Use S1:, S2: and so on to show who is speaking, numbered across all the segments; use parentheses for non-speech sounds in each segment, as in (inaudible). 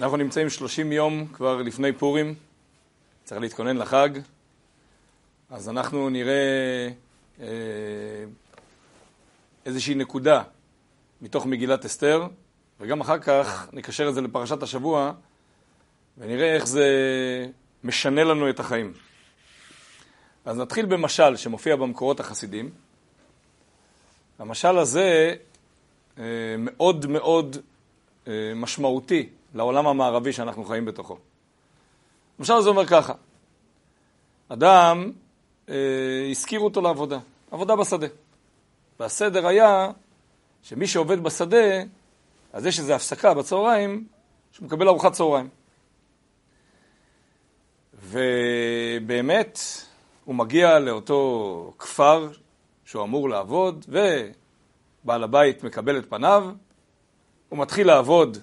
S1: אנחנו נמצאים 30 יום כבר לפני פורים, צריך להתכונן לחג, אז אנחנו נראה אה, איזושהי נקודה מתוך מגילת אסתר, וגם אחר כך נקשר את זה לפרשת השבוע, ונראה איך זה משנה לנו את החיים. אז נתחיל במשל שמופיע במקורות החסידים. המשל הזה אה, מאוד מאוד אה, משמעותי לעולם המערבי שאנחנו חיים בתוכו. המשל הזה אומר ככה, אדם, אה, הזכירו אותו לעבודה, עבודה בשדה. והסדר היה שמי שעובד בשדה, אז יש איזו הפסקה בצהריים, שהוא מקבל ארוחת צהריים. ובאמת, הוא מגיע לאותו כפר שהוא אמור לעבוד, ובעל הבית מקבל את פניו, הוא מתחיל לעבוד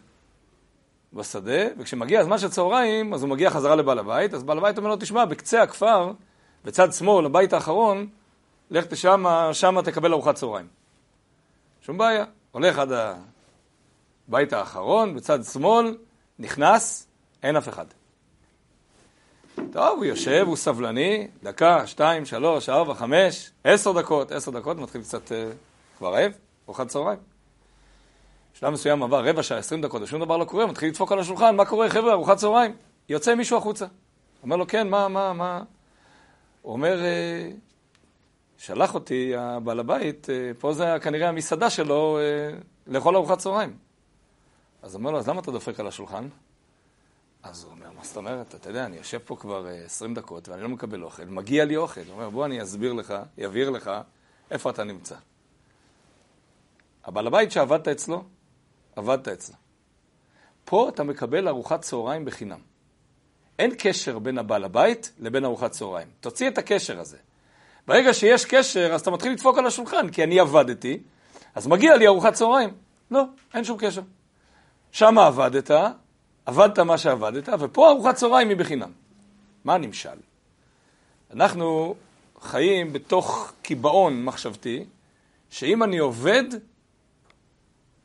S1: בשדה, וכשמגיע הזמן של צהריים, אז הוא מגיע חזרה לבעל הבית, אז בעל הבית אומר לו, תשמע, בקצה הכפר, בצד שמאל, הבית האחרון, לך שמה, שמה תקבל ארוחת צהריים. שום בעיה. הולך עד הבית האחרון, בצד שמאל, נכנס, אין אף אחד. טוב, הוא יושב, הוא סבלני, דקה, שתיים, שלוש, ארבע, חמש, עשר דקות, עשר דקות, מתחיל קצת uh, כבר רעב, ארוחת צהריים. בשלב מסוים עבר רבע שעה, עשרים דקות, ושום דבר לא קורה, מתחיל לדפוק על השולחן, מה קורה, חבר'ה, ארוחת צהריים? יוצא מישהו החוצה. אומר לו, כן, מה, מה, מה? הוא אומר, אה, שלח אותי הבעל הבית, אה, פה זה כנראה המסעדה שלו לאכול ארוחת צהריים. אז אומר לו, אז למה אתה דופק על השולחן? אז הוא אומר, מה זאת אומרת? אתה יודע, אני יושב פה כבר 20 דקות ואני לא מקבל אוכל, מגיע לי אוכל. הוא אומר, בוא אני אסביר לך, אבהיר לך איפה אתה נמצא. הבעל הבית שעבדת אצלו, עבדת אצלו. פה אתה מקבל ארוחת צהריים בחינם. אין קשר בין הבעל הבית לבין ארוחת צהריים. תוציא את הקשר הזה. ברגע שיש קשר, אז אתה מתחיל לדפוק על השולחן, כי אני עבדתי, אז מגיע לי ארוחת צהריים. לא, אין שום קשר. שם עבדת, עבדת מה שעבדת, ופה ארוחת צהריים היא בחינם. מה הנמשל? אנחנו חיים בתוך קיבעון מחשבתי, שאם אני עובד,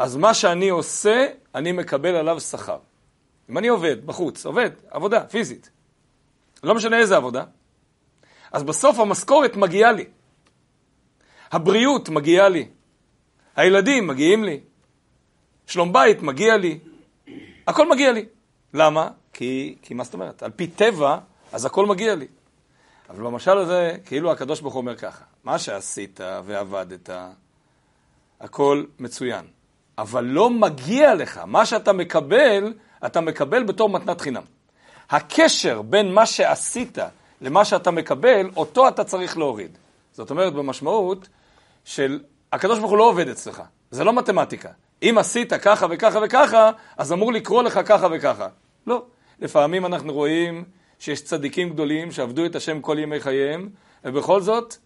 S1: אז מה שאני עושה, אני מקבל עליו שכר. אם אני עובד, בחוץ, עובד, עבודה, פיזית, לא משנה איזה עבודה, אז בסוף המשכורת מגיעה לי. הבריאות מגיעה לי. הילדים מגיעים לי. שלום בית מגיע לי. הכל מגיע לי. למה? כי, כי מה זאת אומרת? על פי טבע, אז הכל מגיע לי. אבל במשל הזה, כאילו הקדוש ברוך הוא אומר ככה, מה שעשית ועבדת, הכל מצוין. אבל לא מגיע לך, מה שאתה מקבל, אתה מקבל בתור מתנת חינם. הקשר בין מה שעשית למה שאתה מקבל, אותו אתה צריך להוריד. זאת אומרת, במשמעות של הקדוש ברוך הוא לא עובד אצלך, זה לא מתמטיקה. אם עשית ככה וככה וככה, אז אמור לקרוא לך ככה וככה. לא. לפעמים אנחנו רואים שיש צדיקים גדולים שעבדו את השם כל ימי חייהם, ובכל זאת,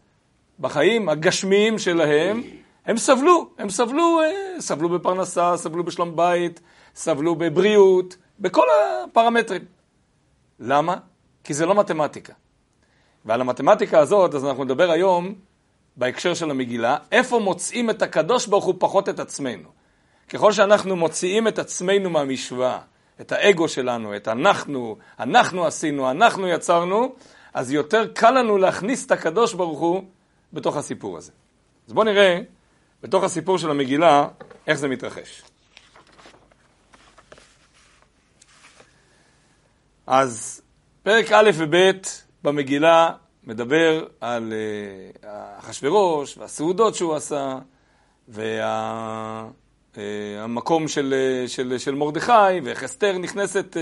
S1: בחיים הגשמיים שלהם, הם סבלו, הם סבלו, אה, סבלו בפרנסה, סבלו בשלום בית, סבלו בבריאות, בכל הפרמטרים. למה? כי זה לא מתמטיקה. ועל המתמטיקה הזאת, אז אנחנו נדבר היום, בהקשר של המגילה, איפה מוצאים את הקדוש ברוך הוא פחות את עצמנו. ככל שאנחנו מוציאים את עצמנו מהמשוואה, את האגו שלנו, את אנחנו, אנחנו עשינו, אנחנו יצרנו, אז יותר קל לנו להכניס את הקדוש ברוך הוא בתוך הסיפור הזה. אז בואו נראה בתוך הסיפור של המגילה איך זה מתרחש. אז פרק א' וב' במגילה מדבר על אה, אחשוורוש והסעודות שהוא עשה, וה... אה, של, אה, של, של מרדכי, ואיך אסתר נכנסת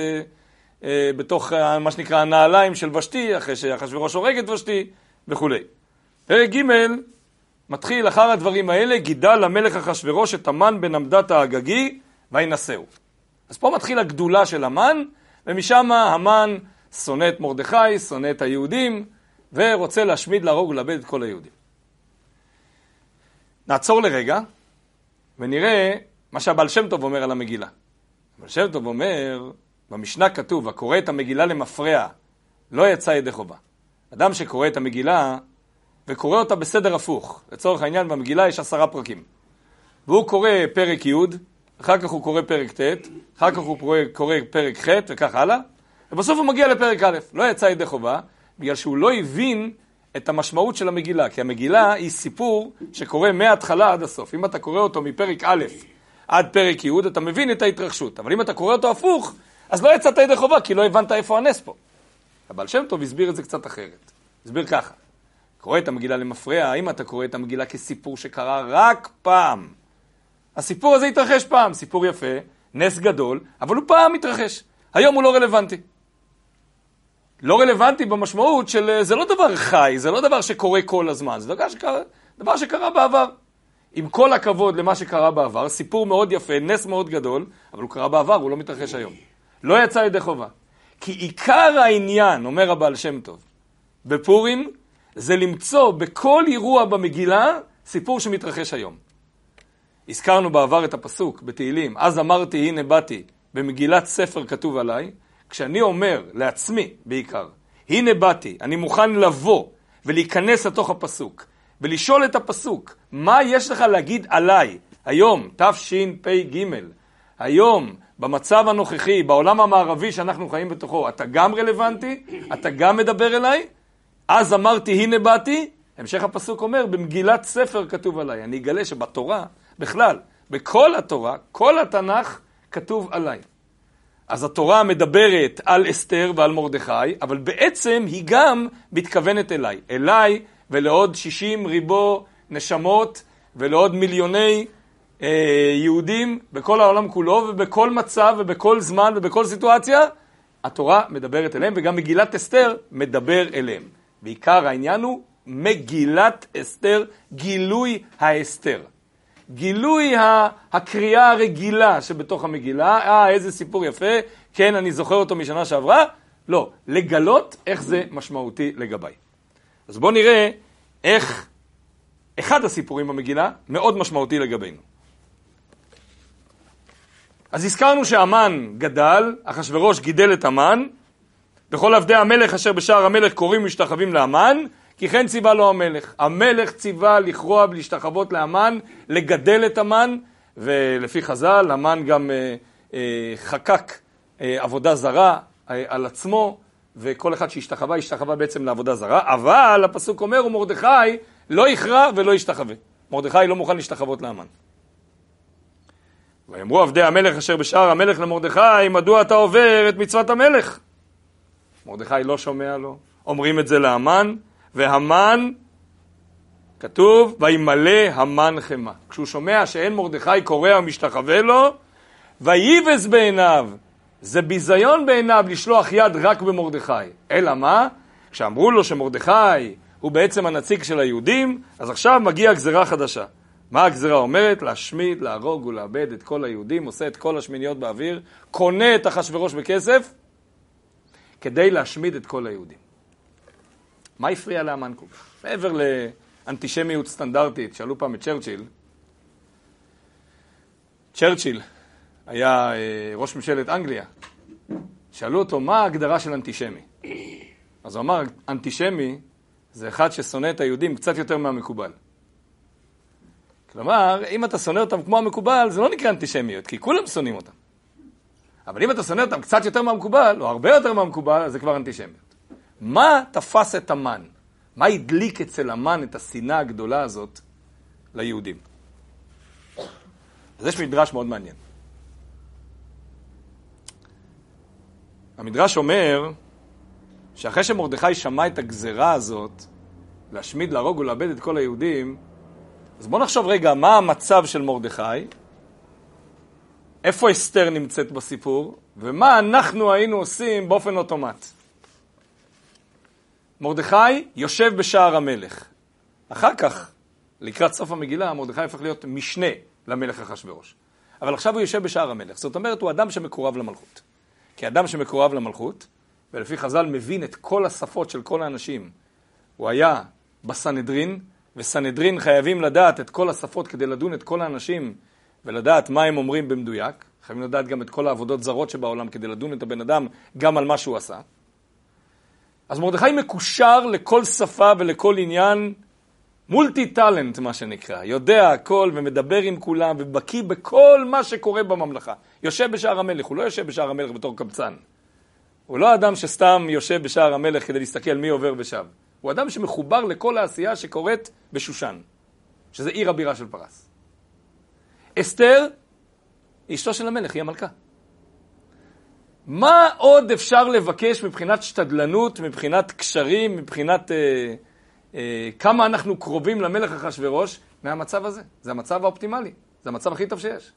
S1: בתוך מה שנקרא הנעליים של ושתי, אחרי שאחשוורוש הורג את ושתי וכולי. פרק ג' מתחיל אחר הדברים האלה, גידל למלך אחשוורוש את המן בן עמדת האגגי וינשאו. אז פה מתחיל הגדולה של המן, ומשם המן שונא את מרדכי, שונא את היהודים, ורוצה להשמיד, להרוג ולאבד את כל היהודים. נעצור לרגע, ונראה מה שהבעל שם טוב אומר על המגילה. הבעל שם טוב אומר, במשנה כתוב, הקורא את המגילה למפרע, לא יצא ידי חובה. אדם שקורא את המגילה וקורא אותה בסדר הפוך, לצורך העניין במגילה יש עשרה פרקים. והוא קורא פרק י', אחר כך הוא קורא פרק ט', אחר כך הוא קורא, קורא פרק ח' וכך הלאה, ובסוף הוא מגיע לפרק א', לא יצא ידי חובה, בגלל שהוא לא הבין את המשמעות של המגילה, כי המגילה היא סיפור שקורה מההתחלה עד הסוף. אם אתה קורא אותו מפרק א' עד פרק י', אתה מבין את ההתרחשות, אבל אם אתה קורא אותו הפוך, אז לא יצאת ידי חובה, כי לא הבנת איפה הנס פה. הבעל שם טוב הסביר את זה קצת אחרת. הסביר ככה, קורא את המגילה למפרע, האם אתה קורא את המגילה כסיפור שקרה רק פעם? הסיפור הזה התרחש פעם, סיפור יפה, נס גדול, אבל הוא פעם התרחש. היום הוא לא רלוונטי. לא רלוונטי במשמעות של אה, זה לא דבר חי, זה לא דבר שקורה כל הזמן, זה דבר שקרה, דבר שקרה בעבר. עם כל הכבוד למה שקרה בעבר, סיפור מאוד יפה, נס מאוד גדול, אבל הוא קרה בעבר, הוא לא מתרחש היום. לא יצא ידי חובה. כי עיקר העניין, אומר הבעל שם טוב, בפורים, זה למצוא בכל אירוע במגילה סיפור שמתרחש היום. הזכרנו בעבר את הפסוק בתהילים, אז אמרתי הנה באתי, במגילת ספר כתוב עליי, כשאני אומר לעצמי בעיקר, הנה באתי, אני מוכן לבוא ולהיכנס לתוך הפסוק ולשאול את הפסוק, מה יש לך להגיד עליי היום, תשפ"ג, היום, במצב הנוכחי, בעולם המערבי שאנחנו חיים בתוכו, אתה גם רלוונטי? אתה גם מדבר אליי? אז אמרתי, הנה באתי. המשך הפסוק אומר, במגילת ספר כתוב עליי. אני אגלה שבתורה, בכלל, בכל התורה, כל התנ"ך כתוב עליי. אז התורה מדברת על אסתר ועל מרדכי, אבל בעצם היא גם מתכוונת אליי. אליי ולעוד 60 ריבו נשמות ולעוד מיליוני אה, יהודים בכל העולם כולו ובכל מצב ובכל זמן ובכל סיטואציה, התורה מדברת אליהם וגם מגילת אסתר מדבר אליהם. בעיקר העניין הוא מגילת אסתר, גילוי האסתר. גילוי הקריאה הרגילה שבתוך המגילה, אה, איזה סיפור יפה, כן, אני זוכר אותו משנה שעברה, לא, לגלות איך זה משמעותי לגביי. אז בואו נראה איך אחד הסיפורים במגילה מאוד משמעותי לגבינו. אז הזכרנו שהמן גדל, אחשורוש גידל את המן, וכל עבדי המלך אשר בשער המלך קוראים ומשתחווים לאמן, כי כן ציווה לו המלך. המלך ציווה לכרוע ולהשתחוות לאמן, לגדל את המן, ולפי חז"ל, המן גם אה, אה, חקק אה, עבודה זרה אה, על עצמו, וכל אחד שהשתחווה, השתחווה בעצם לעבודה זרה, אבל הפסוק אומר, ומרדכי לא יכרע ולא ישתחווה. מרדכי לא מוכן להשתחוות לאמן. ויאמרו עבדי המלך אשר בשער המלך למרדכי, מדוע אתה עובר את מצוות המלך? מרדכי לא שומע לו, אומרים את זה לאמן, והמן, כתוב, וימלא המן חמא. כשהוא שומע שאין מרדכי קורא ומשתחווה לו, ויבז בעיניו. זה ביזיון בעיניו לשלוח יד רק במרדכי. אלא מה? כשאמרו לו שמרדכי הוא בעצם הנציג של היהודים, אז עכשיו מגיעה גזרה חדשה. מה הגזרה אומרת? להשמיד, להרוג ולאבד את כל היהודים, עושה את כל השמיניות באוויר, קונה את אחשוורוש בכסף, כדי להשמיד את כל היהודים. מה הפריע לאמן כך? מעבר לאנטישמיות סטנדרטית, שאלו פעם את צ'רצ'יל, צ'רצ'יל היה אה, ראש ממשלת אנגליה, שאלו אותו, מה ההגדרה של אנטישמי? אז הוא אמר, אנטישמי זה אחד ששונא את היהודים קצת יותר מהמקובל. כלומר, אם אתה שונא אותם כמו המקובל, זה לא נקרא אנטישמיות, כי כולם שונאים אותם. אבל אם אתה שונא אותם קצת יותר מהמקובל, או הרבה יותר מהמקובל, אז זה כבר אנטישמיות. מה תפס את המן? מה הדליק אצל המן את השנאה הגדולה הזאת ליהודים? אז יש מדרש מאוד מעניין. המדרש אומר שאחרי שמרדכי שמע את הגזרה הזאת, להשמיד, להרוג ולאבד את כל היהודים, אז בואו נחשוב רגע, מה המצב של מרדכי? איפה אסתר נמצאת בסיפור? ומה אנחנו היינו עושים באופן אוטומט? מרדכי יושב בשער המלך. אחר כך, לקראת סוף המגילה, מרדכי הפך להיות משנה למלך אחשורוש. אבל עכשיו הוא יושב בשער המלך. זאת אומרת, הוא אדם שמקורב למלכות. כי אדם שמקורב למלכות, ולפי חז"ל מבין את כל השפות של כל האנשים, הוא היה בסנהדרין, וסנהדרין חייבים לדעת את כל השפות כדי לדון את כל האנשים ולדעת מה הם אומרים במדויק. חייבים לדעת גם את כל העבודות זרות שבעולם כדי לדון את הבן אדם גם על מה שהוא עשה. אז מרדכי מקושר לכל שפה ולכל עניין מולטי טאלנט, מה שנקרא, יודע הכל ומדבר עם כולם ובקיא בכל מה שקורה בממלכה. יושב בשער המלך, הוא לא יושב בשער המלך בתור קבצן. הוא לא אדם שסתם יושב בשער המלך כדי להסתכל מי עובר ושב. הוא אדם שמחובר לכל העשייה שקורית בשושן, שזה עיר הבירה של פרס. אסתר, אשתו של המלך, היא המלכה. מה עוד אפשר לבקש מבחינת שתדלנות, מבחינת קשרים, מבחינת אה, אה, כמה אנחנו קרובים למלך אחשורוש מהמצב הזה? זה המצב האופטימלי, זה המצב הכי טוב שיש.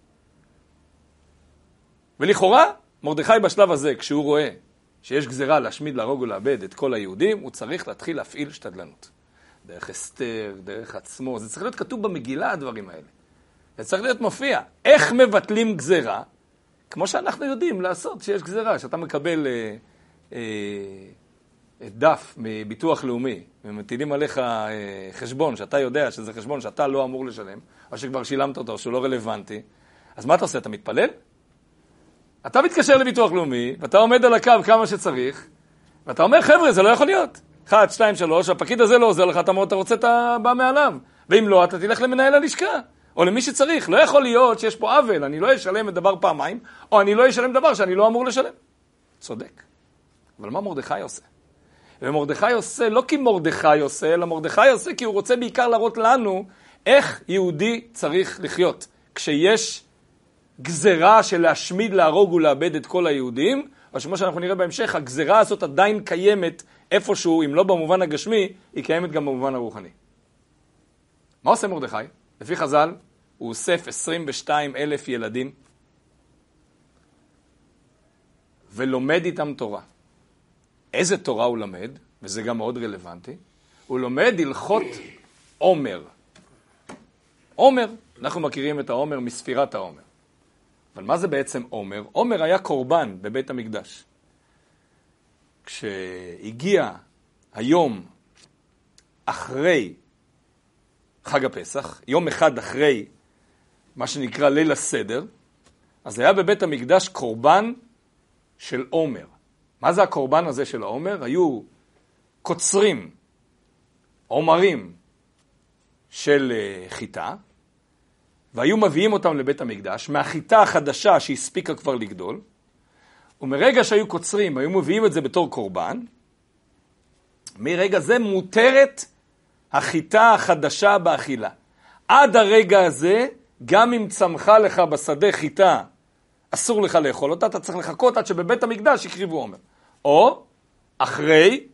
S1: ולכאורה, מרדכי בשלב הזה, כשהוא רואה שיש גזירה להשמיד, להרוג ולאבד את כל היהודים, הוא צריך להתחיל להפעיל שתדלנות. דרך אסתר, דרך עצמו, זה צריך להיות כתוב במגילה הדברים האלה. זה צריך להיות מופיע. איך מבטלים גזירה? כמו שאנחנו יודעים לעשות שיש גזירה, שאתה מקבל אה, אה, דף מביטוח לאומי, ומטילים עליך אה, חשבון, שאתה יודע שזה חשבון שאתה לא אמור לשלם, או שכבר שילמת אותו, שהוא לא רלוונטי, אז מה אתה עושה? אתה מתפלל? אתה מתקשר לביטוח לאומי, ואתה עומד על הקו כמה שצריך, ואתה אומר, חבר'ה, זה לא יכול להיות. אחת, שתיים, שלוש, הפקיד הזה לא עוזר לך, אתה אתה רוצה, אתה בא מעליו. ואם לא, אתה תלך למנהל הלשכה, או למי שצריך. לא יכול להיות שיש פה עוול, אני לא אשלם את דבר פעמיים, או אני לא אשלם דבר שאני לא אמור לשלם. צודק. אבל מה מרדכי עושה? ומרדכי עושה לא כי מרדכי עושה, אלא מרדכי עושה כי הוא רוצה בעיקר להראות לנו איך יהודי צריך לחיות. כשיש גזרה של להשמיד, להרוג ולאבד את כל היהודים, אבל כמו שאנחנו נראה בהמשך, הגזרה הזאת עדיין קיימת איפשהו, אם לא במובן הגשמי, היא קיימת גם במובן הרוחני. מה עושה מרדכי? לפי חז"ל, הוא אוסף 22 אלף ילדים ולומד איתם תורה. איזה תורה הוא למד, וזה גם מאוד רלוונטי? הוא לומד הלכות עומר. עומר, אנחנו מכירים את העומר מספירת העומר. אבל מה זה בעצם עומר? עומר היה קורבן בבית המקדש. כשהגיע היום אחרי חג הפסח, יום אחד אחרי מה שנקרא ליל הסדר, אז היה בבית המקדש קורבן של עומר. מה זה הקורבן הזה של העומר? היו קוצרים עומרים של אה, חיטה, והיו מביאים אותם לבית המקדש, מהחיטה החדשה שהספיקה כבר לגדול, ומרגע שהיו קוצרים, היו מביאים את זה בתור קורבן, מרגע זה מותרת החיטה החדשה באכילה. עד הרגע הזה, גם אם צמחה לך בשדה חיטה, אסור לך לאכול אותה, אתה צריך לחכות עד שבבית המקדש הקריבו עומר. או, אחרי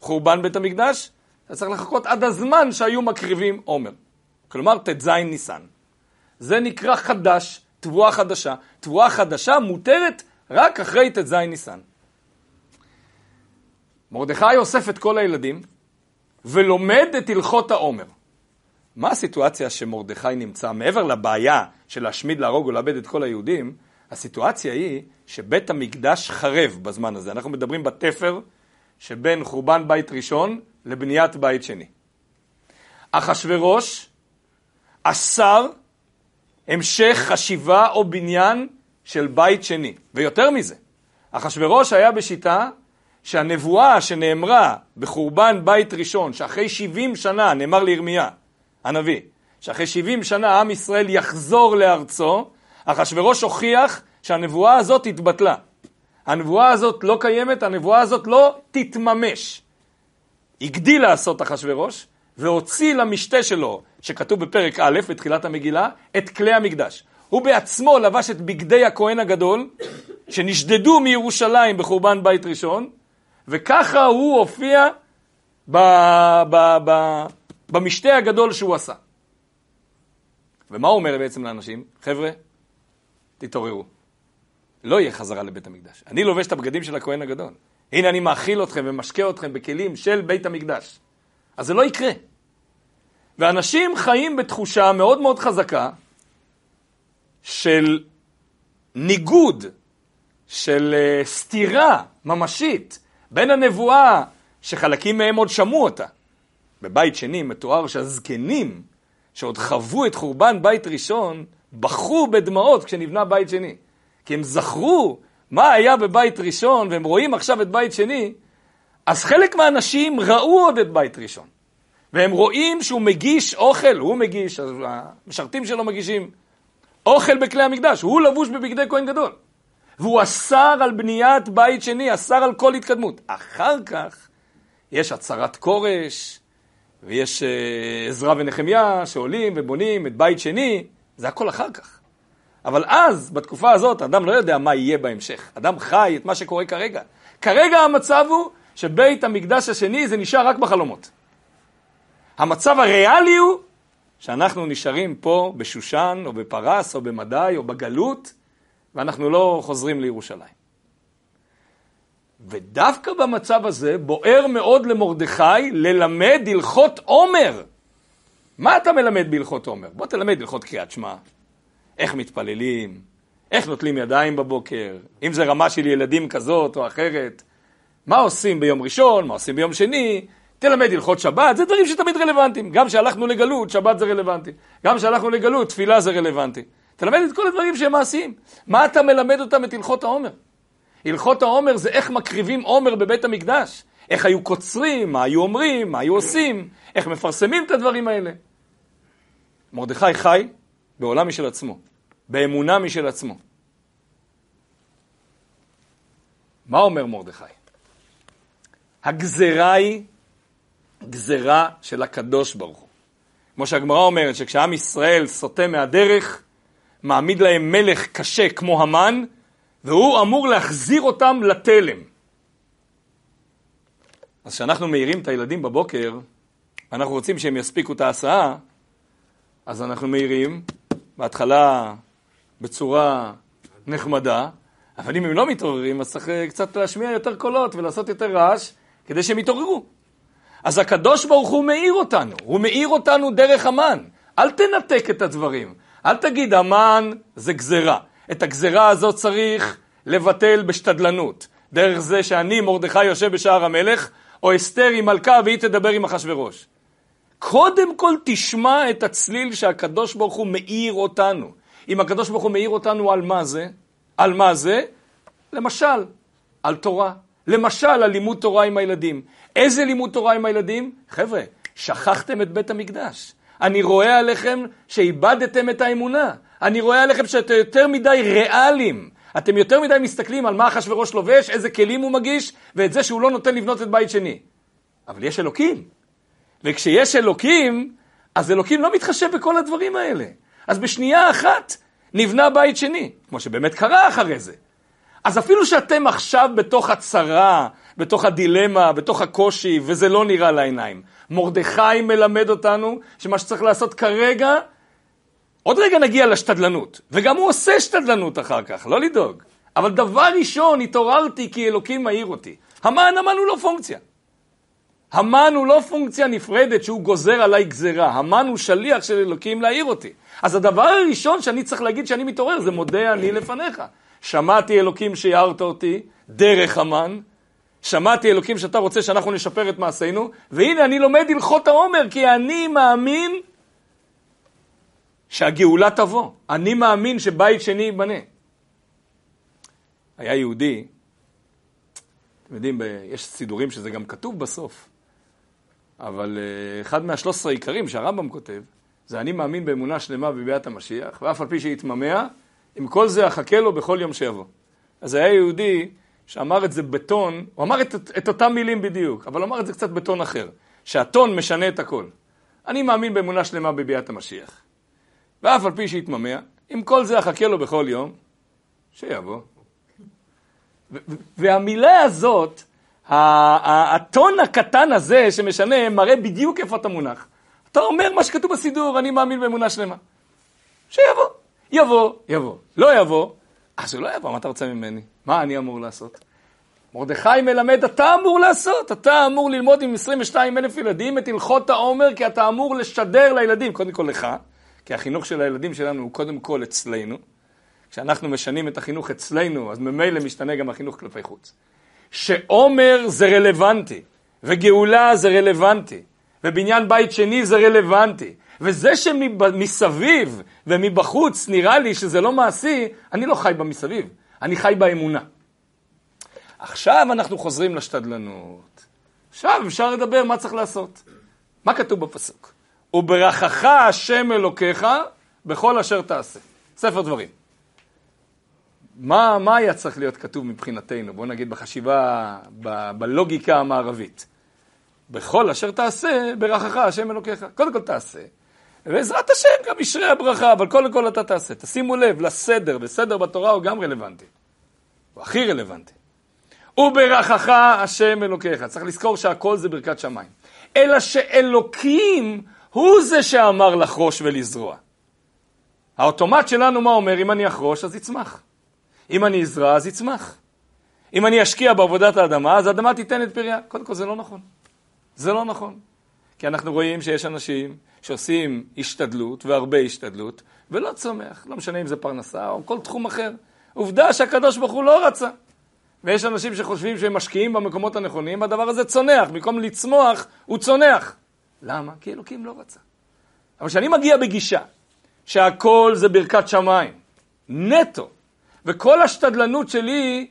S1: חורבן בית המקדש, אתה צריך לחכות עד הזמן שהיו מקריבים עומר. כלומר, ט"ז ניסן. זה נקרא חדש, תבואה חדשה. תבואה חדשה מותרת רק אחרי ט"ז ניסן. מרדכי אוסף את כל הילדים ולומד את הלכות העומר. מה הסיטואציה שמרדכי נמצא, מעבר לבעיה של להשמיד, להרוג ולאבד את כל היהודים, הסיטואציה היא שבית המקדש חרב בזמן הזה. אנחנו מדברים בתפר שבין חורבן בית ראשון לבניית בית שני. אחשורוש אסר המשך חשיבה או בניין של בית שני. ויותר מזה, אחשורוש היה בשיטה שהנבואה שנאמרה בחורבן בית ראשון, שאחרי 70 שנה, נאמר לירמיה, הנביא, שאחרי 70 שנה עם ישראל יחזור לארצו, אחשורוש הוכיח שהנבואה הזאת התבטלה. הנבואה הזאת לא קיימת, הנבואה הזאת לא תתממש. הגדיל לעשות אחשורוש, והוציא למשתה שלו, שכתוב בפרק א', בתחילת המגילה, את כלי המקדש. הוא בעצמו לבש את בגדי הכהן הגדול, שנשדדו מירושלים בחורבן בית ראשון, וככה הוא הופיע ב, ב, ב, במשתה הגדול שהוא עשה. ומה הוא אומר בעצם לאנשים? חבר'ה, תתעוררו. לא יהיה חזרה לבית המקדש. אני לובש את הבגדים של הכהן הגדול. הנה אני מאכיל אתכם ומשקה אתכם בכלים של בית המקדש. אז זה לא יקרה. ואנשים חיים בתחושה מאוד מאוד חזקה של ניגוד, של uh, סתירה ממשית בין הנבואה, שחלקים מהם עוד שמעו אותה. בבית שני מתואר שהזקנים, שעוד חוו את חורבן בית ראשון, בכו בדמעות כשנבנה בית שני. כי הם זכרו מה היה בבית ראשון, והם רואים עכשיו את בית שני, אז חלק מהאנשים ראו עוד את בית ראשון. והם רואים שהוא מגיש אוכל, הוא מגיש, המשרתים שלו מגישים אוכל בכלי המקדש, הוא לבוש בבגדי כהן גדול. והוא אסר על בניית בית שני, אסר על כל התקדמות. אחר כך יש הצהרת כורש, ויש uh, עזרא ונחמיה שעולים ובונים את בית שני, זה הכל אחר כך. אבל אז, בתקופה הזאת, אדם לא יודע מה יהיה בהמשך. אדם חי את מה שקורה כרגע. כרגע המצב הוא שבית המקדש השני זה נשאר רק בחלומות. המצב הריאלי הוא שאנחנו נשארים פה בשושן או בפרס או במדי או בגלות ואנחנו לא חוזרים לירושלים. ודווקא במצב הזה בוער מאוד למרדכי ללמד הלכות עומר. מה אתה מלמד בהלכות עומר? בוא תלמד הלכות קריאת שמע, איך מתפללים, איך נוטלים ידיים בבוקר, אם זה רמה של ילדים כזאת או אחרת, מה עושים ביום ראשון, מה עושים ביום שני, תלמד הלכות שבת, זה דברים שתמיד רלוונטיים. גם כשהלכנו לגלות, שבת זה רלוונטי. גם כשהלכנו לגלות, תפילה זה רלוונטי. תלמד את כל הדברים שהם מעשיים. מה אתה מלמד אותם את הלכות העומר? הלכות העומר זה איך מקריבים עומר בבית המקדש. איך היו קוצרים, מה היו אומרים, מה היו עושים, איך מפרסמים את הדברים האלה. מרדכי חי בעולם משל עצמו, באמונה משל עצמו. מה אומר מרדכי? הגזרה היא גזרה של הקדוש ברוך הוא. כמו שהגמרא אומרת, שכשעם ישראל סוטה מהדרך, מעמיד להם מלך קשה כמו המן, והוא אמור להחזיר אותם לתלם. אז כשאנחנו מעירים את הילדים בבוקר, אנחנו רוצים שהם יספיקו את ההסעה, אז אנחנו מעירים, בהתחלה בצורה נחמדה, אבל אם הם לא מתעוררים, אז צריך קצת להשמיע יותר קולות ולעשות יותר רעש, כדי שהם יתעוררו. אז הקדוש ברוך הוא מאיר אותנו, הוא מאיר אותנו דרך המן. אל תנתק את הדברים. אל תגיד, המן זה גזרה. את הגזרה הזאת צריך לבטל בשתדלנות. דרך זה שאני, מרדכי, יושב בשער המלך, או אסתר היא מלכה והיא תדבר עם אחשורוש. קודם כל תשמע את הצליל שהקדוש ברוך הוא מאיר אותנו. אם הקדוש ברוך הוא מאיר אותנו על מה זה? על מה זה? למשל, על תורה. למשל, על לימוד תורה עם הילדים. איזה לימוד תורה עם הילדים? חבר'ה, שכחתם את בית המקדש. אני רואה עליכם שאיבדתם את האמונה. אני רואה עליכם שאתם יותר מדי ריאליים. אתם יותר מדי מסתכלים על מה אחשוורוש לובש, איזה כלים הוא מגיש, ואת זה שהוא לא נותן לבנות את בית שני. אבל יש אלוקים. וכשיש אלוקים, אז אלוקים לא מתחשב בכל הדברים האלה. אז בשנייה אחת נבנה בית שני, כמו שבאמת קרה אחרי זה. אז אפילו שאתם עכשיו בתוך הצרה, בתוך הדילמה, בתוך הקושי, וזה לא נראה לעיניים, מרדכי מלמד אותנו שמה שצריך לעשות כרגע, עוד רגע נגיע לשתדלנות, וגם הוא עושה שתדלנות אחר כך, לא לדאוג. אבל דבר ראשון, התעוררתי כי אלוקים מעיר אותי. המן, המן הוא לא פונקציה. המן הוא לא פונקציה נפרדת שהוא גוזר עליי גזרה, המן הוא שליח של אלוקים להעיר אותי. אז הדבר הראשון שאני צריך להגיד שאני מתעורר זה מודה אני לפניך. שמעתי אלוקים שיערת אותי דרך המן, שמעתי אלוקים שאתה רוצה שאנחנו נשפר את מעשינו, והנה אני לומד הלכות העומר, כי אני מאמין שהגאולה תבוא. אני מאמין שבית שני ייבנה. היה יהודי, אתם יודעים, יש סידורים שזה גם כתוב בסוף, אבל אה, אחד מהשלוש עשרה עיקרים שהרמב"ם כותב, זה אני מאמין באמונה שלמה בביאת המשיח, ואף על פי שיתממע, עם כל זה אחכה לו בכל יום שיבוא. אז היה יהודי שאמר את זה בטון, הוא אמר את, את אותם מילים בדיוק, אבל אמר את זה קצת בטון אחר, שהטון משנה את הכל. אני מאמין באמונה שלמה בביאת המשיח. ואף על פי שיתממע, עם כל זה אחכה לו בכל יום, שיבוא. והמילה הזאת, הטון הקטן הזה שמשנה, מראה בדיוק איפה אתה מונח. אתה אומר מה שכתוב בסידור, אני מאמין באמונה שלמה. שיבוא. יבוא, יבוא. לא יבוא, אז הוא לא יבוא, מה אתה רוצה ממני? מה אני אמור לעשות? מרדכי מלמד, אתה אמור לעשות, אתה אמור ללמוד עם 22 אלף ילדים את הלכות העומר, כי אתה אמור לשדר לילדים, קודם כל לך, כי החינוך של הילדים שלנו הוא קודם כל אצלנו. כשאנחנו משנים את החינוך אצלנו, אז ממילא משתנה גם החינוך כלפי חוץ. שעומר זה רלוונטי, וגאולה זה רלוונטי, ובניין בית שני זה רלוונטי, וזה שמסביב ומבחוץ נראה לי שזה לא מעשי, אני לא חי במסביב, אני חי באמונה. עכשיו אנחנו חוזרים לשתדלנות. עכשיו אפשר לדבר מה צריך לעשות. מה כתוב בפסוק? וברכך השם אלוקיך בכל אשר תעשה. ספר דברים. מה, מה היה צריך להיות כתוב מבחינתנו? בואו נגיד בחשיבה, ב, בלוגיקה המערבית. בכל אשר תעשה, ברכך השם אלוקיך. קודם כל תעשה. ובעזרת השם גם ישרה הברכה, אבל קודם כל אתה תעשה. תשימו לב לסדר, וסדר בתורה הוא גם רלוונטי. הוא הכי רלוונטי. וברכך השם אלוקיך. צריך לזכור שהכל זה ברכת שמיים. אלא שאלוקים הוא זה שאמר לחרוש ולזרוע. האוטומט שלנו מה אומר? אם אני אחרוש אז יצמח. אם אני אזרע אז יצמח. אם אני אשקיע בעבודת האדמה אז האדמה תיתן את פריה. קודם כל זה לא נכון. זה לא נכון. כי אנחנו רואים שיש אנשים שעושים השתדלות והרבה השתדלות ולא צומח. לא משנה אם זה פרנסה או כל תחום אחר. עובדה שהקדוש ברוך הוא לא רצה. ויש אנשים שחושבים שהם משקיעים במקומות הנכונים, והדבר הזה צונח, במקום לצמוח, הוא צונח. למה? כי אלוקים לא רצה. אבל כשאני מגיע בגישה שהכל זה ברכת שמיים, נטו, וכל השתדלנות שלי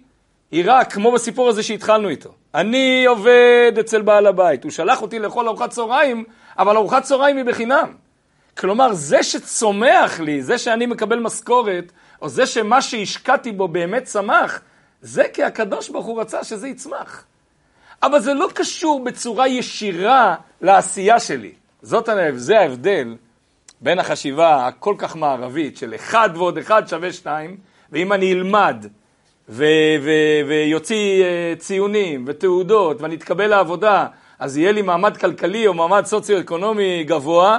S1: היא רק, כמו בסיפור הזה שהתחלנו איתו, אני עובד אצל בעל הבית, הוא שלח אותי לאכול ארוחת צהריים, אבל ארוחת צהריים היא בחינם. כלומר, זה שצומח לי, זה שאני מקבל משכורת, או זה שמה שהשקעתי בו באמת צמח, זה כי הקדוש ברוך הוא רצה שזה יצמח. אבל זה לא קשור בצורה ישירה לעשייה שלי. זאת, זה ההבדל בין החשיבה הכל כך מערבית של אחד ועוד אחד שווה שתיים, ואם אני אלמד ויוציא אה, ציונים ותעודות ואני אתקבל לעבודה, אז יהיה לי מעמד כלכלי או מעמד סוציו-אקונומי גבוה,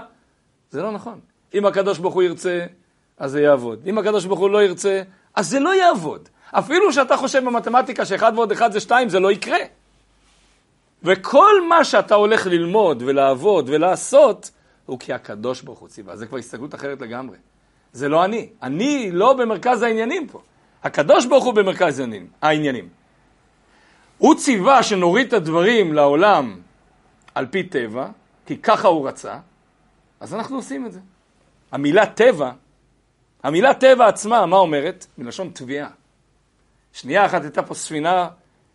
S1: זה לא נכון. אם הקדוש ברוך הוא ירצה, אז זה יעבוד. אם הקדוש ברוך הוא לא ירצה, אז זה לא יעבוד. אפילו שאתה חושב במתמטיקה שאחד ועוד אחד זה שתיים, זה לא יקרה. וכל מה שאתה הולך ללמוד ולעבוד ולעשות, הוא כי הקדוש ברוך הוא ציווה. זה כבר הסתכלות אחרת לגמרי. זה לא אני. אני לא במרכז העניינים פה. הקדוש ברוך הוא במרכז העניינים. הוא ציווה שנוריד את הדברים לעולם על פי טבע, כי ככה הוא רצה, אז אנחנו עושים את זה. המילה טבע, המילה טבע עצמה, מה אומרת? מלשון תביעה. שנייה אחת הייתה פה ספינה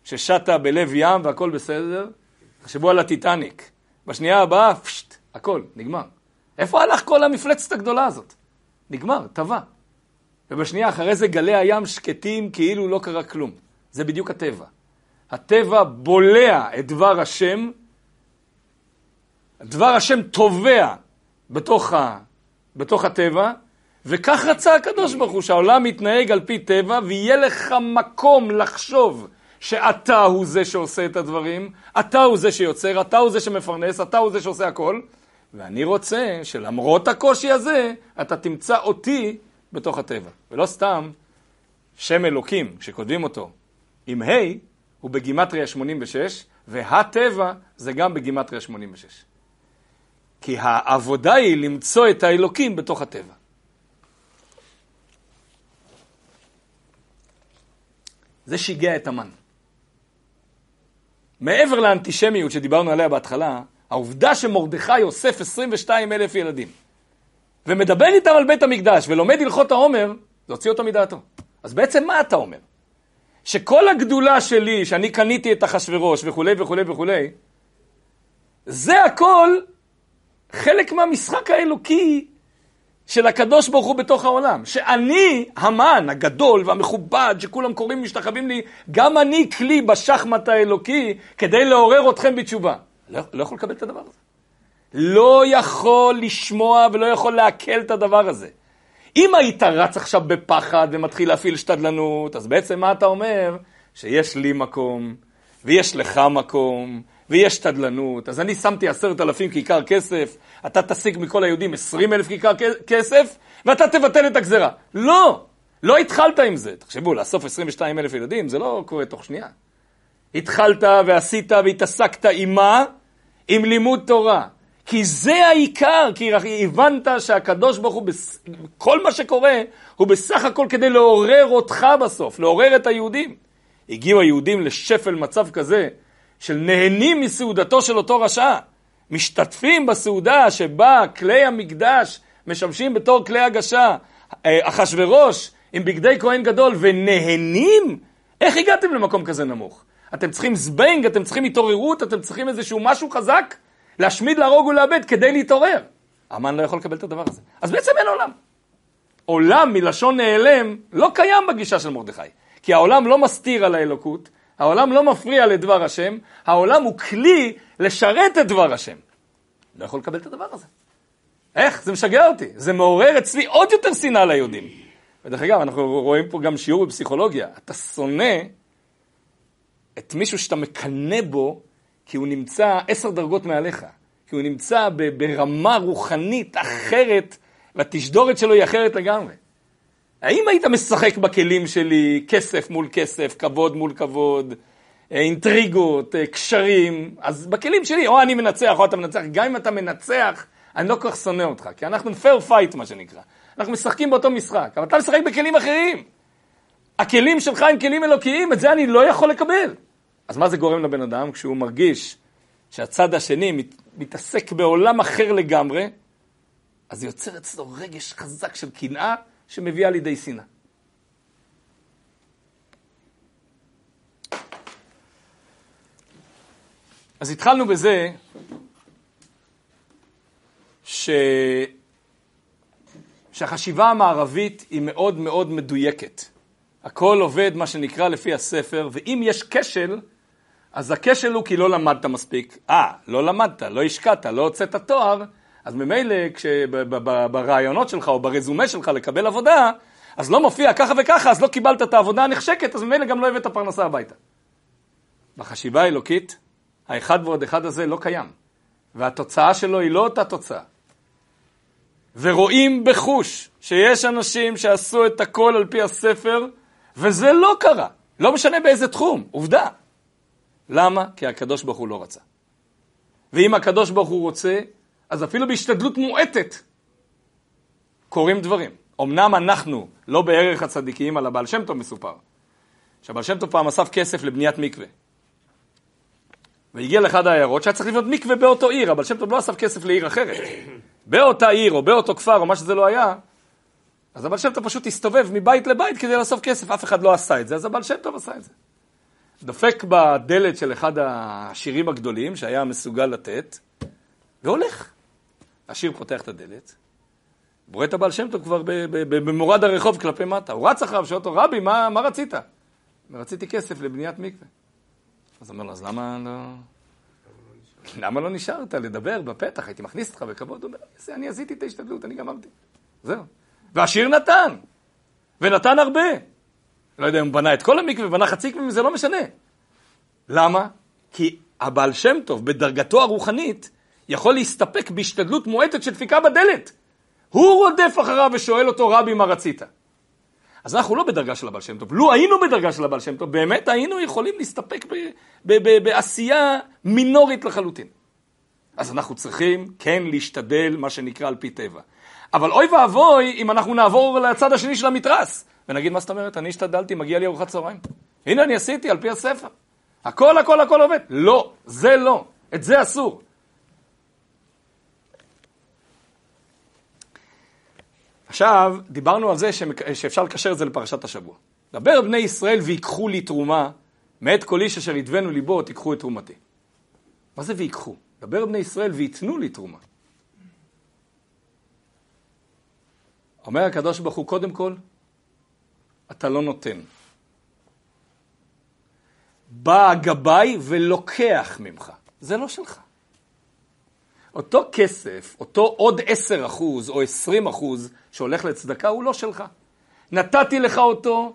S1: ששטה בלב ים והכל בסדר, תחשבו על הטיטניק. בשנייה הבאה, פשט, הכל, נגמר. איפה הלך כל המפלצת הגדולה הזאת? נגמר, טבע. ובשנייה אחרי זה גלי הים שקטים כאילו לא קרה כלום. זה בדיוק הטבע. הטבע בולע את דבר השם, דבר השם טובע בתוך, ה, בתוך הטבע, וכך רצה הקדוש ברוך הוא, שהעולם יתנהג על פי טבע, ויהיה לך מקום לחשוב שאתה הוא זה שעושה את הדברים, אתה הוא זה שיוצר, אתה הוא זה שמפרנס, אתה הוא זה שעושה הכל, ואני רוצה שלמרות הקושי הזה, אתה תמצא אותי בתוך הטבע. ולא סתם שם אלוקים, כשכותבים אותו עם ה', הוא בגימטריה 86, והטבע זה גם בגימטריה 86. כי העבודה היא למצוא את האלוקים בתוך הטבע. זה שיגע את המן. מעבר לאנטישמיות שדיברנו עליה בהתחלה, העובדה שמרדכי אוסף 22 אלף ילדים ומדבר איתם על בית המקדש ולומד הלכות העומר, זה הוציא אותו מדעתו. אז בעצם מה אתה אומר? שכל הגדולה שלי, שאני קניתי את אחשורוש וכולי וכולי וכולי, זה הכל חלק מהמשחק האלוקי של הקדוש ברוך הוא בתוך העולם. שאני, המן הגדול והמכובד, שכולם קוראים משתחווים לי, גם אני כלי בשחמט האלוקי כדי לעורר אתכם בתשובה. לא, לא יכול לקבל את הדבר הזה. לא יכול לשמוע ולא יכול לעכל את הדבר הזה. אם היית רץ עכשיו בפחד ומתחיל להפעיל שתדלנות, אז בעצם מה אתה אומר? שיש לי מקום, ויש לך מקום, ויש שתדלנות. אז אני שמתי עשרת אלפים כיכר כסף, אתה תשיג מכל היהודים עשרים אלף כיכר כסף, ואתה תבטל את הגזרה. לא! לא התחלת עם זה. תחשבו, לאסוף 22 אלף ילדים, זה לא קורה תוך שנייה. התחלת ועשית והתעסקת עם מה? עם לימוד תורה. כי זה העיקר, כי הבנת שהקדוש ברוך הוא, כל מה שקורה, הוא בסך הכל כדי לעורר אותך בסוף, לעורר את היהודים. הגיעו היהודים לשפל מצב כזה, של נהנים מסעודתו של אותו רשע, משתתפים בסעודה שבה כלי המקדש משמשים בתור כלי הגשה, אה, אחשורוש עם בגדי כהן גדול ונהנים? איך הגעתם למקום כזה נמוך? אתם צריכים זבנג, אתם צריכים התעוררות, אתם צריכים איזשהו משהו חזק להשמיד, להרוג ולאבד כדי להתעורר. המן לא יכול לקבל את הדבר הזה. אז בעצם אין עולם. עולם מלשון נעלם לא קיים בגישה של מרדכי. כי העולם לא מסתיר על האלוקות, העולם לא מפריע לדבר השם, העולם הוא כלי לשרת את דבר השם. לא יכול לקבל את הדבר הזה. איך? זה משגע אותי. זה מעורר אצלי עוד יותר שנאה ליהודים. ודרך אגב, אנחנו רואים פה גם שיעור בפסיכולוגיה. אתה שונא את מישהו שאתה מקנא בו, כי הוא נמצא עשר דרגות מעליך. כי הוא נמצא ברמה רוחנית אחרת, והתשדורת שלו היא אחרת לגמרי. אם היית משחק בכלים שלי כסף מול כסף, כבוד מול כבוד, אה, אינטריגות, אה, קשרים? אז בכלים שלי, או אני מנצח או אתה מנצח, גם אם אתה מנצח, אני לא כל כך שונא אותך, כי אנחנו fair fight, מה שנקרא. אנחנו משחקים באותו משחק, אבל אתה משחק בכלים אחרים. הכלים שלך הם כלים אלוקיים, את זה אני לא יכול לקבל. אז מה זה גורם לבן אדם כשהוא מרגיש שהצד השני מת, מתעסק בעולם אחר לגמרי, אז זה יוצר אצלו רגש חזק של קנאה שמביאה לידי שנאה. אז התחלנו בזה ש... שהחשיבה המערבית היא מאוד מאוד מדויקת. הכל עובד, מה שנקרא, לפי הספר, ואם יש כשל, אז הכשל הוא כי לא למדת מספיק. אה, לא למדת, לא השקעת, לא הוצאת תואר, אז ממילא ברעיונות שלך או ברזומה שלך לקבל עבודה, אז לא מופיע ככה וככה, אז לא קיבלת את העבודה הנחשקת, אז ממילא גם לא הבאת פרנסה הביתה. בחשיבה האלוקית, האחד ועוד אחד הזה לא קיים, והתוצאה שלו היא לא אותה תוצאה. ורואים בחוש שיש אנשים שעשו את הכל על פי הספר, וזה לא קרה. לא משנה באיזה תחום, עובדה. למה? כי הקדוש ברוך הוא לא רצה. ואם הקדוש ברוך הוא רוצה, אז אפילו בהשתדלות מועטת קורים דברים. אמנם אנחנו לא בערך הצדיקים, על הבעל שם טוב מסופר. שהבעל שם טוב פעם אסף כסף לבניית מקווה. והגיע לאחד העיירות שהיה צריך לבנות מקווה באותו עיר, הבעל שם טוב לא אסף כסף לעיר אחרת. (coughs) באותה עיר או באותו כפר או מה שזה לא היה, אז הבעל שם טוב פשוט הסתובב מבית לבית כדי לאסוף כסף, אף אחד לא עשה את זה, אז הבעל שם טוב עשה את זה. דופק בדלת של אחד השירים הגדולים שהיה מסוגל לתת, והולך. השיר פותח את הדלת, רואה את הבעל שם טוב כבר במורד הרחוב כלפי מטה. הוא רץ אחריו, שואל אותו, רבי, מה, מה רצית? רציתי כסף לבניית מקווה. אז הוא אומר לו, אז למה לא... למה לא נשארת לדבר בפתח? הייתי מכניס אותך בכבוד. הוא אומר, אני עשיתי את ההשתדלות, אני גמרתי. זהו. והשיר נתן, ונתן הרבה. לא יודע אם הוא בנה את כל המקווה, בנה חצי מקווה, זה לא משנה. למה? כי הבעל שם טוב, בדרגתו הרוחנית, יכול להסתפק בהשתדלות מועטת של דפיקה בדלת. הוא רודף אחריו ושואל אותו, רבי, מה רצית? אז אנחנו לא בדרגה של הבעל שם טוב. לו היינו בדרגה של הבעל שם טוב, באמת היינו יכולים להסתפק בעשייה מינורית לחלוטין. אז אנחנו צריכים כן להשתדל, מה שנקרא, על פי טבע. אבל אוי ואבוי אם אנחנו נעבור לצד השני של המתרס, ונגיד, מה זאת אומרת? אני השתדלתי, מגיע לי ארוחת צהריים. הנה אני עשיתי על פי הספר. הכל, הכל, הכל עובד. לא, זה לא. את זה אסור. עכשיו, דיברנו על זה שאפשר לקשר את זה לפרשת השבוע. דבר בני ישראל ויקחו לי תרומה, מאת כל איש אשר ידבנו ליבו, תיקחו את תרומתי. מה זה ויקחו? דבר בני ישראל ויתנו לי תרומה. אומר הקדוש ברוך הוא, קודם כל, אתה לא נותן. בא הגבאי ולוקח ממך. זה לא שלך. אותו כסף, אותו עוד 10 אחוז או 20 אחוז שהולך לצדקה, הוא לא שלך. נתתי לך אותו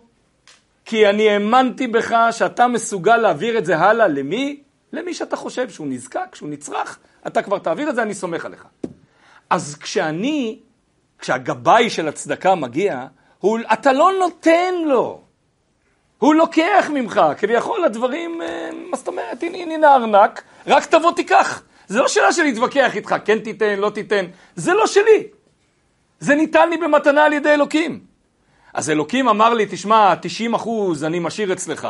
S1: כי אני האמנתי בך שאתה מסוגל להעביר את זה הלאה למי? למי שאתה חושב שהוא נזקק, שהוא נצרך, אתה כבר תעביר את זה, אני סומך עליך. אז כשאני, כשהגבאי של הצדקה מגיע, הוא, אתה לא נותן לו. הוא לוקח ממך, כביכול הדברים, אה, מה זאת אומרת, הנה, הנה הארנק, רק תבוא תיקח. זה לא שאלה של להתווכח איתך, כן תיתן, לא תיתן, זה לא שלי. זה ניתן לי במתנה על ידי אלוקים. אז אלוקים אמר לי, תשמע, 90 אחוז אני משאיר אצלך,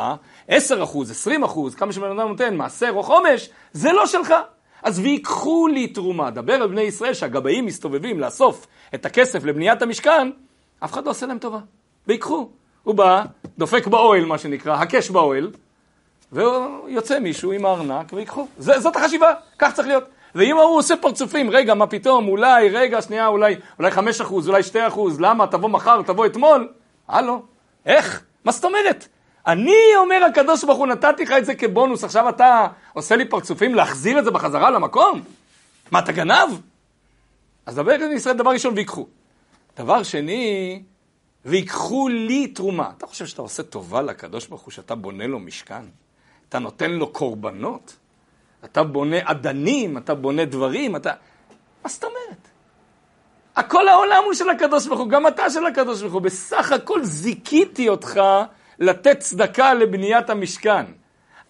S1: 10 אחוז, 20 אחוז, כמה שבן אדם נותן, מעשר או חומש, זה לא שלך. אז ויקחו לי תרומה. דבר על בני ישראל שהגבאים מסתובבים לאסוף את הכסף לבניית המשכן, אף אחד לא עושה להם טובה. ויקחו. הוא בא, דופק באוהל, מה שנקרא, הקש באוהל, ויוצא מישהו עם הארנק ויקחו. זאת החשיבה, כך צריך להיות. ואם ההוא עושה פרצופים, רגע, מה פתאום, אולי, רגע, שנייה, אולי, אולי חמש אחוז, אולי שתי אחוז, למה, תבוא מחר, תבוא אתמול, הלו, איך? מה זאת אומרת? אני אומר הקדוש ברוך הוא נתתי לך את זה כבונוס, עכשיו אתה עושה לי פרצופים להחזיר את זה בחזרה למקום? מה, אתה גנב? אז דבר עם ישראל דבר ראשון ויקחו. דבר שני, ויקחו לי תרומה. אתה חושב שאתה עושה טובה לקדוש ברוך הוא שאתה בונה לו משכן? אתה נותן לו קורבנות? אתה בונה אדנים, אתה בונה דברים, אתה... מה זאת אומרת? הכל העולם הוא של הקדוש ברוך הוא, גם אתה של הקדוש ברוך הוא. בסך הכל זיכיתי אותך לתת צדקה לבניית המשכן.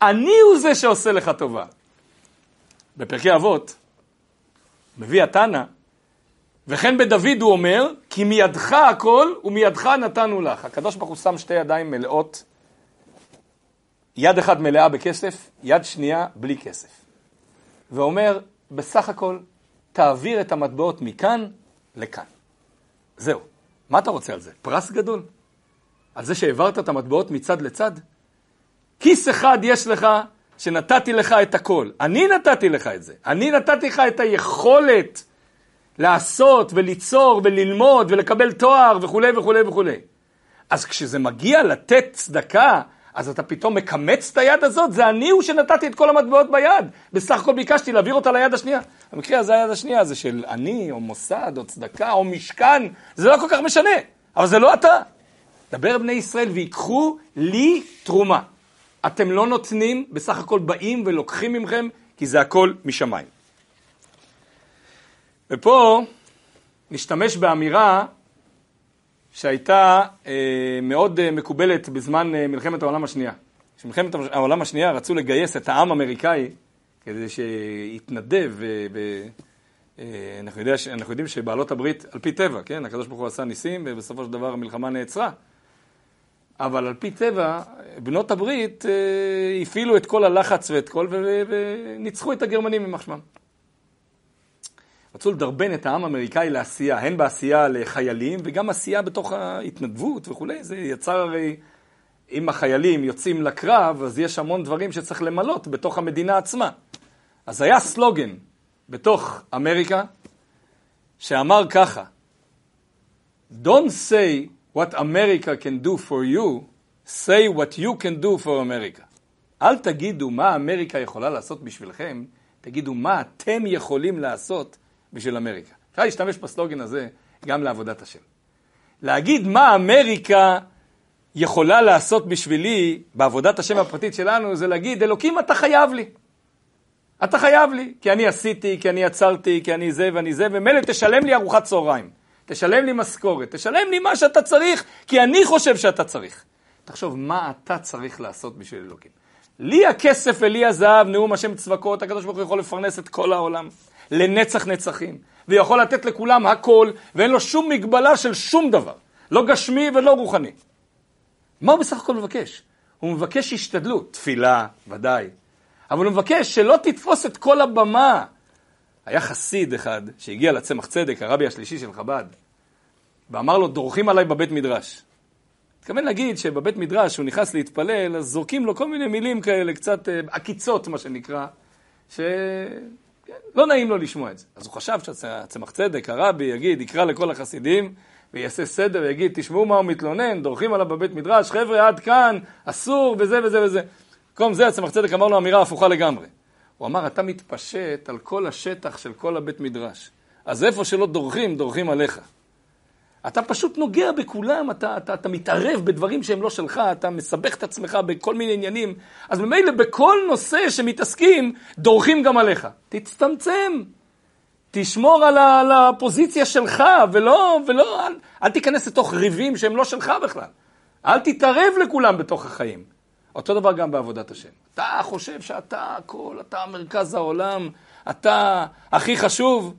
S1: אני הוא זה שעושה לך טובה. בפרקי אבות, מביא התנא, וכן בדוד הוא אומר, כי מידך הכל ומידך נתנו לך. הקדוש ברוך הוא שם שתי ידיים מלאות, יד אחת מלאה בכסף, יד שנייה בלי כסף. ואומר, בסך הכל, תעביר את המטבעות מכאן לכאן. זהו. מה אתה רוצה על זה? פרס גדול? על זה שהעברת את המטבעות מצד לצד? כיס אחד יש לך שנתתי לך את הכל. אני נתתי לך את זה. אני נתתי לך את היכולת לעשות וליצור וללמוד ולקבל תואר וכולי וכולי וכולי. אז כשזה מגיע לתת צדקה, אז אתה פתאום מקמץ את היד הזאת, זה אני הוא שנתתי את כל המטבעות ביד. בסך הכל ביקשתי להעביר אותה ליד השנייה. במקרה הזה היד השנייה זה של אני, או מוסד, או צדקה, או משכן, זה לא כל כך משנה, אבל זה לא אתה. דבר בני ישראל ויקחו לי תרומה. אתם לא נותנים, בסך הכל באים ולוקחים ממכם, כי זה הכל משמיים. ופה נשתמש באמירה שהייתה אה, מאוד אה, מקובלת בזמן אה, מלחמת העולם השנייה. במלחמת העולם השנייה רצו לגייס את העם האמריקאי כדי שיתנדב, ואנחנו יודע, יודעים שבעלות הברית, על פי טבע, כן, הקדוש ברוך הוא עשה ניסים ובסופו של דבר המלחמה נעצרה. אבל על פי טבע, בנות הברית הפעילו את כל הלחץ ואת כל, וניצחו את הגרמנים יימח שמם. רצו לדרבן את העם האמריקאי לעשייה, הן בעשייה לחיילים וגם עשייה בתוך ההתנדבות וכולי. זה יצר הרי, אם החיילים יוצאים לקרב, אז יש המון דברים שצריך למלות בתוך המדינה עצמה. אז היה סלוגן בתוך אמריקה שאמר ככה, Don't say what America can do for you, say what you can do for America. אל תגידו מה אמריקה יכולה לעשות בשבילכם, תגידו מה אתם יכולים לעשות בשביל אמריקה. אפשר להשתמש בסלוגן הזה גם לעבודת השם. להגיד מה אמריקה יכולה לעשות בשבילי בעבודת השם הפרטית שלנו, זה להגיד, אלוקים, אתה חייב לי. אתה חייב לי, כי אני עשיתי, כי אני עצרתי, כי אני זה ואני זה, ומילא תשלם לי ארוחת צהריים, תשלם לי משכורת, תשלם לי מה שאתה צריך, כי אני חושב שאתה צריך. תחשוב, מה אתה צריך לעשות בשביל אלוקים? לי הכסף ולי הזהב, נאום השם צבקות, הקדוש ברוך הוא יכול לפרנס את כל העולם. לנצח נצחים, ויכול לתת לכולם הכל, ואין לו שום מגבלה של שום דבר, לא גשמי ולא רוחני. מה הוא בסך הכל מבקש? הוא מבקש השתדלות, תפילה, ודאי, אבל הוא מבקש שלא תתפוס את כל הבמה. היה חסיד אחד שהגיע לצמח צדק, הרבי השלישי של חב"ד, ואמר לו, דורכים עליי בבית מדרש. התכוון להגיד שבבית מדרש, הוא נכנס להתפלל, אז זורקים לו כל מיני מילים כאלה, קצת אה, עקיצות, מה שנקרא, ש... לא נעים לו לשמוע את זה. אז הוא חשב שהצמח צדק, הרבי, יגיד, יקרא לכל החסידים ויעשה סדר ויגיד, תשמעו מה הוא מתלונן, דורכים עליו בבית מדרש, חבר'ה, עד כאן, אסור, וזה וזה וזה. במקום זה הצמח צדק אמר לו אמירה הפוכה לגמרי. הוא אמר, אתה מתפשט על כל השטח של כל הבית מדרש. אז איפה שלא דורכים, דורכים עליך. אתה פשוט נוגע בכולם, אתה, אתה, אתה מתערב בדברים שהם לא שלך, אתה מסבך את עצמך בכל מיני עניינים. אז ממילא בכל נושא שמתעסקים, דורכים גם עליך. תצטמצם, תשמור על, ה, על הפוזיציה שלך, ולא, ולא, אל, אל תיכנס לתוך ריבים שהם לא שלך בכלל. אל תתערב לכולם בתוך החיים. אותו דבר גם בעבודת השם. אתה חושב שאתה הכל, אתה מרכז העולם, אתה הכי חשוב,